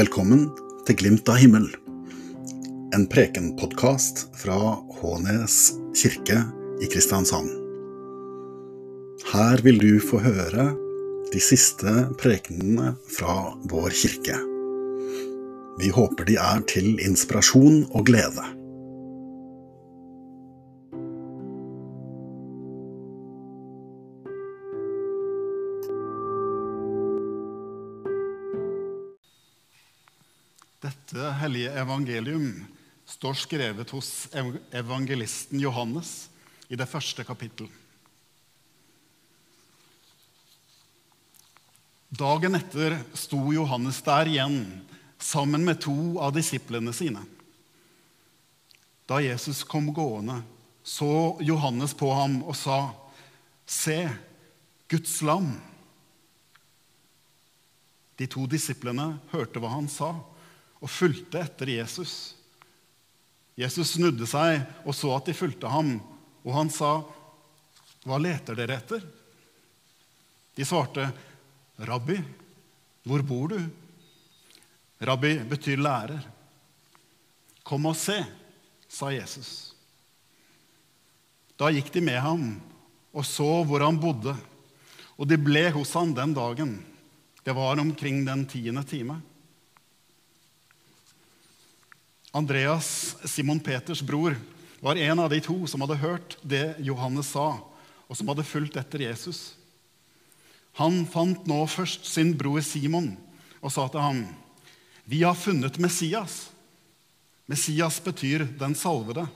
Velkommen til Glimt av himmel, en prekenpodkast fra Hånes kirke i Kristiansand. Her vil du få høre de siste prekenene fra vår kirke. Vi håper de er til inspirasjon og glede. Dette hellige evangelium står skrevet hos evangelisten Johannes i det første kapittel. Dagen etter sto Johannes der igjen sammen med to av disiplene sine. Da Jesus kom gående, så Johannes på ham og sa, Se, Guds lam. De to disiplene hørte hva han sa og fulgte etter Jesus. Jesus snudde seg og så at de fulgte ham, og han sa, 'Hva leter dere etter?' De svarte, 'Rabbi, hvor bor du?' Rabbi betyr lærer. 'Kom og se', sa Jesus. Da gikk de med ham og så hvor han bodde, og de ble hos ham den dagen. Det var omkring den tiende time. Andreas, Simon Peters bror, var en av de to som hadde hørt det Johannes sa, og som hadde fulgt etter Jesus. Han fant nå først sin bror Simon og sa til ham, 'Vi har funnet Messias.' Messias betyr 'den salvede'.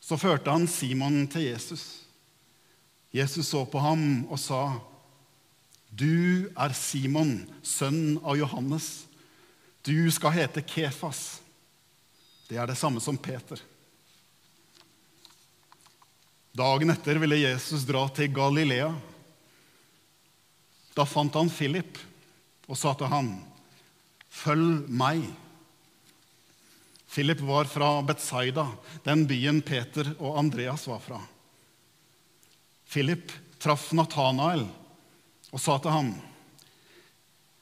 Så førte han Simon til Jesus. Jesus så på ham og sa, 'Du er Simon, sønn av Johannes. Du skal hete Kefas.' Det er det samme som Peter. Dagen etter ville Jesus dra til Galilea. Da fant han Philip og sa til han, 'Følg meg.' Philip var fra Betsaida, den byen Peter og Andreas var fra. Philip traff Natanael og sa til ham,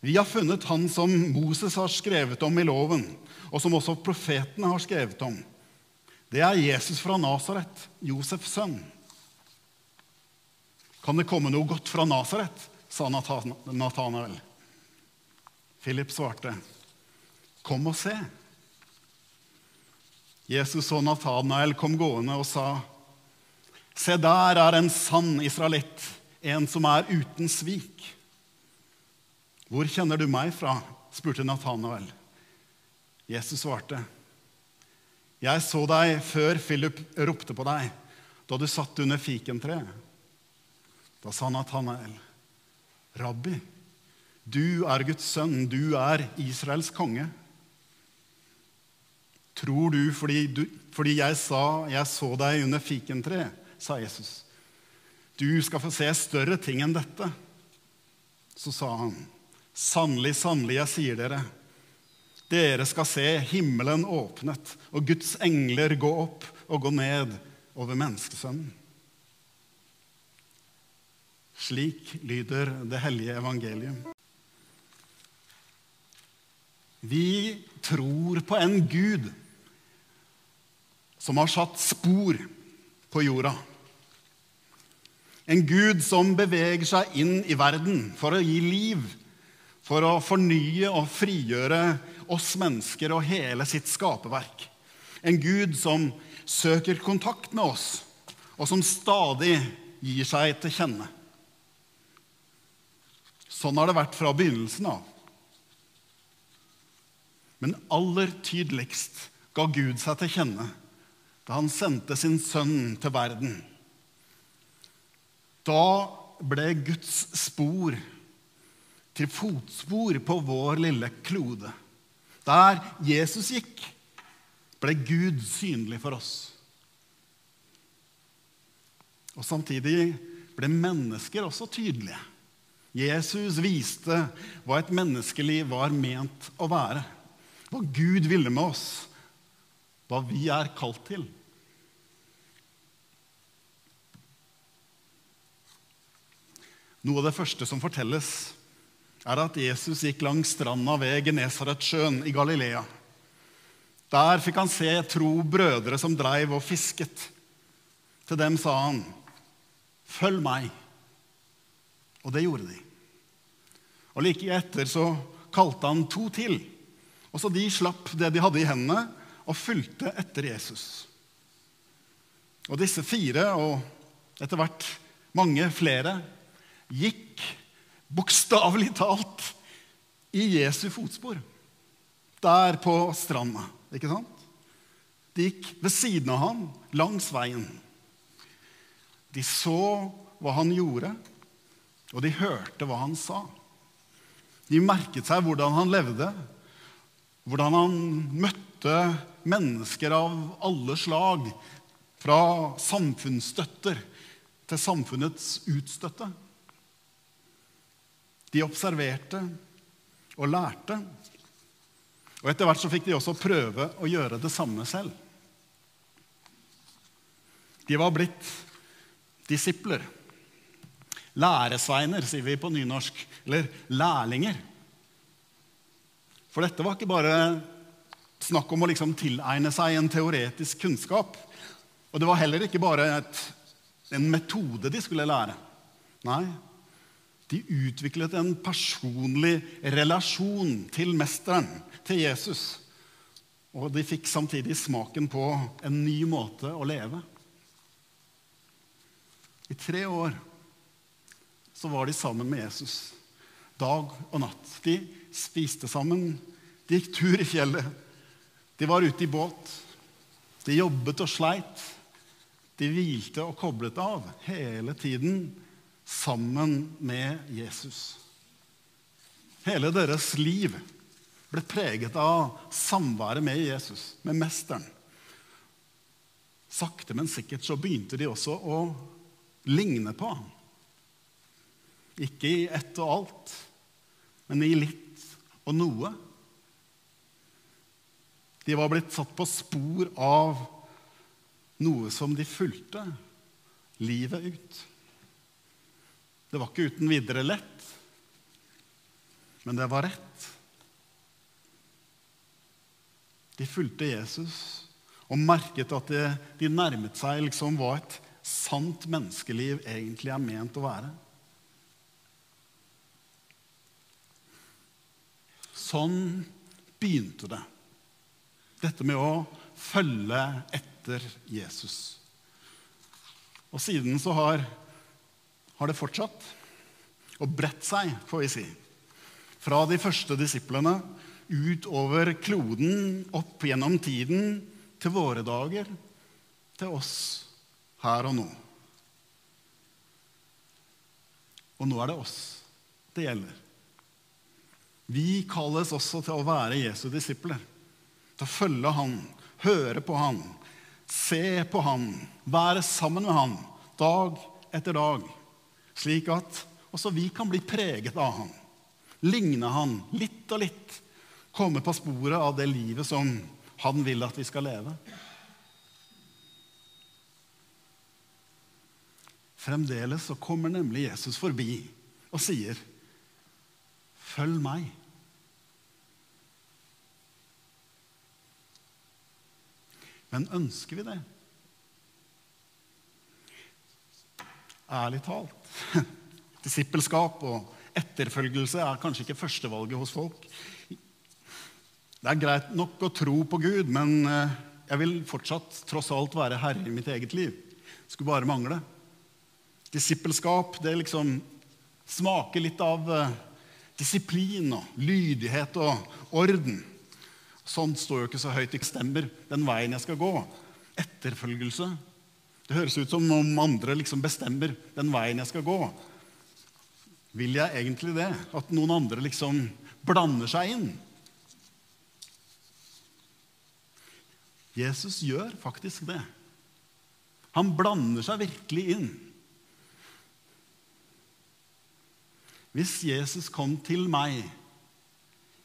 'Vi har funnet han som Moses har skrevet om i loven,' og som også profetene har skrevet om. Det er Jesus fra Nasaret, Josefs sønn. Kan det komme noe godt fra Nasaret? sa Natanael. Philip svarte, Kom og se. Jesus og Natanael kom gående og sa, Se, der er en sann israelitt, en som er uten svik. Hvor kjenner du meg fra? spurte Nathanael. Jesus svarte, 'Jeg så deg før Philip ropte på deg, da du satt under fikentreet.' Da sa Nathanael, 'Rabbi, du er Guds sønn, du er Israels konge.' Tror du fordi, du, fordi jeg sa 'jeg så deg under fikentreet', sa Jesus. Du skal få se større ting enn dette. Så sa han, 'Sannelig, sannelig, jeg sier dere:" Dere skal se himmelen åpnet og Guds engler gå opp og gå ned over menneskesønnen. Slik lyder det hellige evangelium. Vi tror på en Gud som har satt spor på jorda. En Gud som beveger seg inn i verden for å gi liv, for å fornye og frigjøre oss mennesker og hele sitt skaperverk. En Gud som søker kontakt med oss, og som stadig gir seg til kjenne. Sånn har det vært fra begynnelsen av. Men aller tydeligst ga Gud seg til kjenne da han sendte sin sønn til verden. Da ble Guds spor til fotspor på vår lille klode. Der Jesus gikk, ble Gud synlig for oss. Og Samtidig ble mennesker også tydelige. Jesus viste hva et menneskeliv var ment å være. Hva Gud ville med oss. Hva vi er kalt til. Noe av det første som fortelles, er at Jesus gikk langs stranda ved Genesaretsjøen i Galilea. Der fikk han se tro brødre som dreiv og fisket. Til dem sa han, 'Følg meg.' Og det gjorde de. Og Like etter så kalte han to til. Og så de slapp det de hadde i hendene, og fulgte etter Jesus. Og disse fire, og etter hvert mange flere, gikk bokstavelig talt i Jesu fotspor. Der på stranda, ikke sant? De gikk ved siden av ham langs veien. De så hva han gjorde, og de hørte hva han sa. De merket seg hvordan han levde, hvordan han møtte mennesker av alle slag, fra samfunnsstøtter til samfunnets utstøtte. De observerte og lærte. Og Etter hvert så fikk de også prøve å gjøre det samme selv. De var blitt disipler. Læresveiner, sier vi på nynorsk. Eller lærlinger. For dette var ikke bare snakk om å liksom tilegne seg en teoretisk kunnskap. Og det var heller ikke bare et, en metode de skulle lære. Nei, de utviklet en personlig relasjon til mesteren, til Jesus. Og de fikk samtidig smaken på en ny måte å leve. I tre år så var de sammen med Jesus dag og natt. De spiste sammen, de gikk tur i fjellet, de var ute i båt. De jobbet og sleit. De hvilte og koblet av hele tiden sammen med Jesus. Hele deres liv ble preget av samværet med Jesus, med Mesteren. Sakte, men sikkert så begynte de også å ligne på ham. Ikke i ett og alt, men i litt og noe. De var blitt satt på spor av noe som de fulgte livet ut. Det var ikke uten videre lett, men det var rett. De fulgte Jesus og merket at det, de nærmet seg liksom hva et sant menneskeliv egentlig er ment å være. Sånn begynte det. Dette med å følge etter Jesus. Og siden så har, har det fortsatt og bredt seg, får vi si. Fra de første disiplene utover kloden, opp gjennom tiden, til våre dager, til oss her og nå. Og nå er det oss det gjelder. Vi kalles også til å være Jesu disipler. Til å følge Han, høre på Han, se på Han, være sammen med Han dag etter dag. Slik at også vi kan bli preget av Han, ligne Han litt og litt. Komme på sporet av det livet som Han vil at vi skal leve. Fremdeles så kommer nemlig Jesus forbi og sier, 'Følg meg'. Men ønsker vi det? Ærlig talt. Disippelskap og etterfølgelse er kanskje ikke førstevalget hos folk. Det er greit nok å tro på Gud, men eh, jeg vil fortsatt tross alt være herre i mitt eget liv. Skulle bare mangle. Disippelskap det liksom smaker litt av eh, disiplin og lydighet og orden. Sånt står jo ikke så høyt i stemmer, den veien jeg skal gå. Etterfølgelse. Det høres ut som om andre liksom bestemmer den veien jeg skal gå. Vil jeg egentlig det? At noen andre liksom blander seg inn? Jesus gjør faktisk det. Han blander seg virkelig inn. Hvis Jesus kom til meg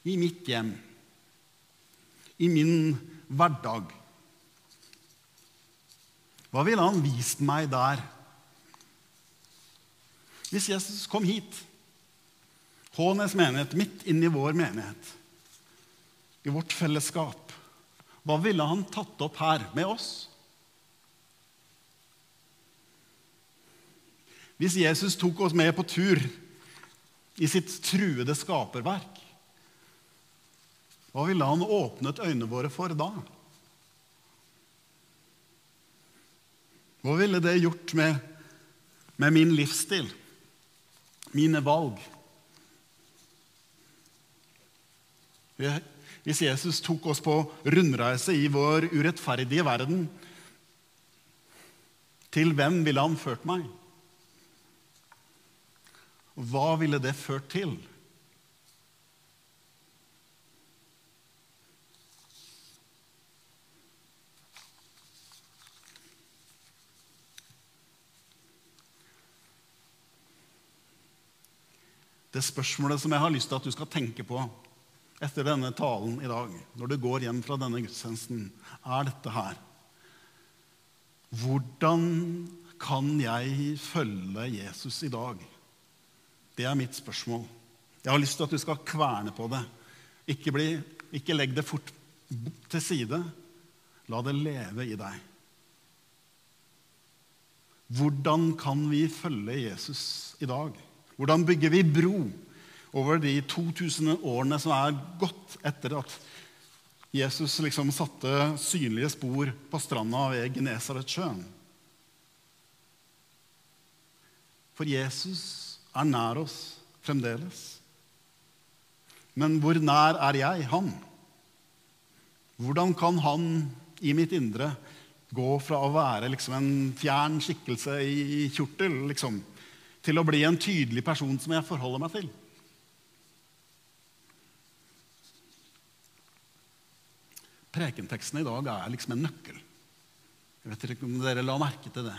i mitt hjem i min hverdag. Hva ville han vist meg der? Hvis Jesus kom hit, Hånes menighet, midt inn i vår menighet, i vårt fellesskap, hva ville han tatt opp her med oss? Hvis Jesus tok oss med på tur i sitt truede skaperverk, hva ville han åpnet øynene våre for da? Hva ville det gjort med, med min livsstil, mine valg? Hvis Jesus tok oss på rundreise i vår urettferdige verden, til hvem ville han ført meg? Hva ville det ført til? Det spørsmålet som jeg har lyst til at du skal tenke på etter denne talen i dag, når du går hjem fra denne gudstjenesten, er dette her. Hvordan kan jeg følge Jesus i dag? Det er mitt spørsmål. Jeg har lyst til at du skal kverne på det. Ikke, bli, ikke legg det fort til side. La det leve i deg. Hvordan kan vi følge Jesus i dag? Hvordan bygger vi bro over de 2000 årene som er gått etter at Jesus liksom satte synlige spor på stranda ved Genesaretsjøen? For Jesus er nær oss fremdeles. Men hvor nær er jeg han? Hvordan kan han i mitt indre gå fra å være liksom en fjern skikkelse i kjortel liksom, til å bli en tydelig person som jeg forholder meg til. Prekenteksten i dag er liksom en nøkkel. Jeg vet ikke om dere la merke til det.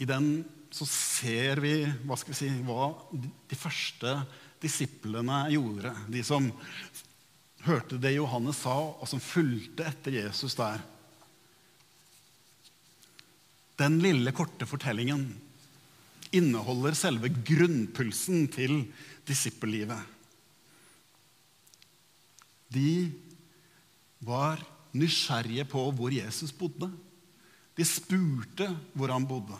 I den så ser vi hva, vi si, hva de første disiplene gjorde. De som hørte det Johannes sa, og som fulgte etter Jesus der. Den lille, korte fortellingen inneholder selve grunnpulsen til disippellivet. De var nysgjerrige på hvor Jesus bodde. De spurte hvor han bodde.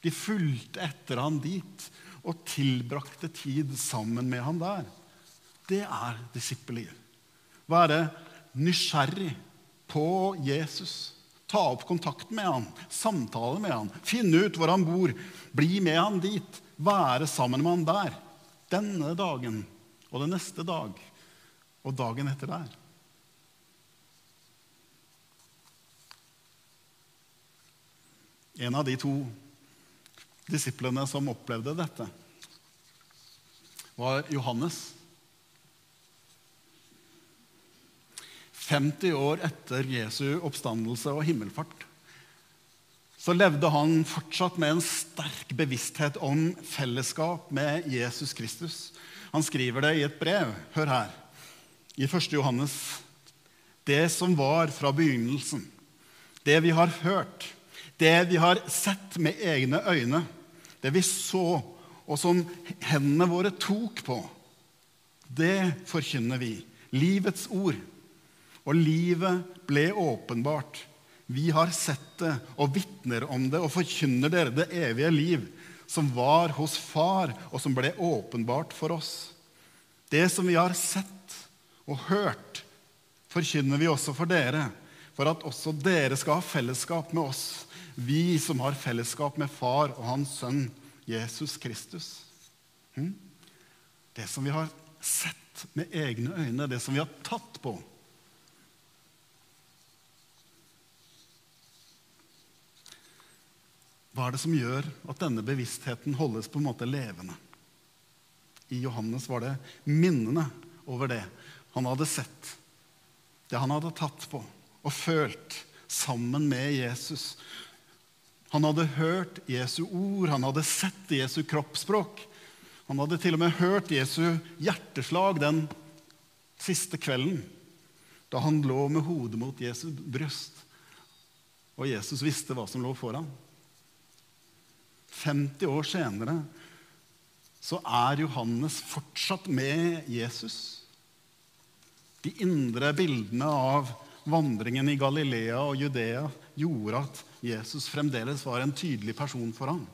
De fulgte etter han dit og tilbrakte tid sammen med han der. Det er disippelliv. Være nysgjerrig på Jesus. Ta opp kontakten med han, samtale med han, finne ut hvor han bor, bli med han dit, være sammen med han der. Denne dagen og den neste dag og dagen etter der. En av de to disiplene som opplevde dette, var Johannes. 50 år etter Jesu oppstandelse og himmelfart så levde han fortsatt med en sterk bevissthet om fellesskap med Jesus Kristus. Han skriver det i et brev. Hør her. I 1. Johannes. Det som var fra begynnelsen, det vi har hørt, det vi har sett med egne øyne, det vi så, og som hendene våre tok på, det forkynner vi. Livets ord. Og livet ble åpenbart. Vi har sett det og vitner om det og forkynner dere det evige liv, som var hos Far, og som ble åpenbart for oss. Det som vi har sett og hørt, forkynner vi også for dere, for at også dere skal ha fellesskap med oss, vi som har fellesskap med Far og Hans Sønn Jesus Kristus. Hm? Det som vi har sett med egne øyne, det som vi har tatt på, Hva er det som gjør at denne bevisstheten holdes på en måte levende? I Johannes var det minnene over det han hadde sett, det han hadde tatt på og følt sammen med Jesus. Han hadde hørt Jesu ord, han hadde sett Jesu kroppsspråk. Han hadde til og med hørt Jesu hjerteslag den siste kvelden da han lå med hodet mot Jesu bryst, og Jesus visste hva som lå foran. 50 år senere så er Johannes fortsatt med Jesus. De indre bildene av vandringen i Galilea og Judea gjorde at Jesus fremdeles var en tydelig person for ham.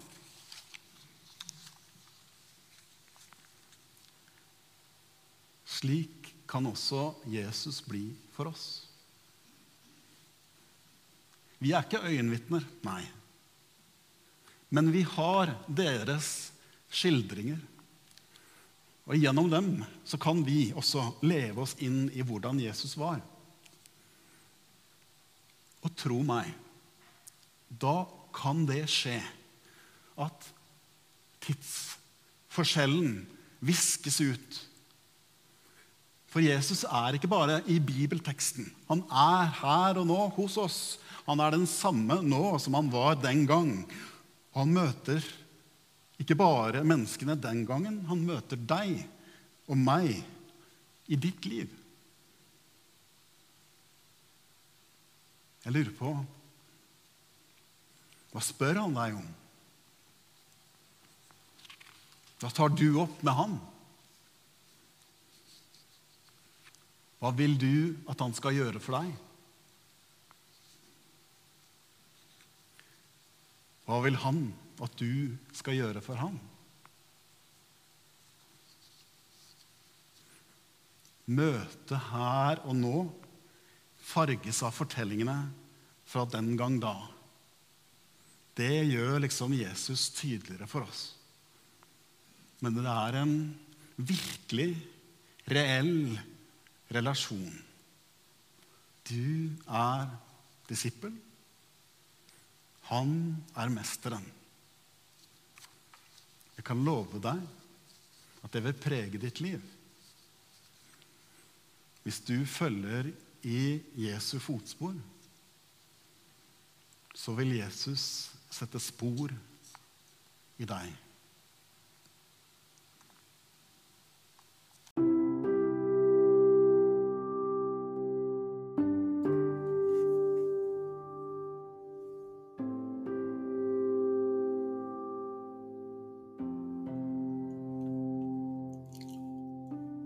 Slik kan også Jesus bli for oss. Vi er ikke øyenvitner, nei. Men vi har deres skildringer. Og gjennom dem så kan vi også leve oss inn i hvordan Jesus var. Og tro meg, da kan det skje at tidsforskjellen viskes ut. For Jesus er ikke bare i bibelteksten. Han er her og nå hos oss. Han er den samme nå som han var den gang. Og han møter ikke bare menneskene den gangen, han møter deg og meg i ditt liv. Jeg lurer på Hva spør han deg om? Hva tar du opp med han? Hva vil du at han skal gjøre for deg? Hva vil han at du skal gjøre for ham? Møtet her og nå farges av fortellingene fra den gang da. Det gjør liksom Jesus tydeligere for oss. Men det er en virkelig, reell relasjon. Du er disippel. Han er mesteren. Jeg kan love deg at det vil prege ditt liv. Hvis du følger i Jesu fotspor, så vil Jesus sette spor i deg.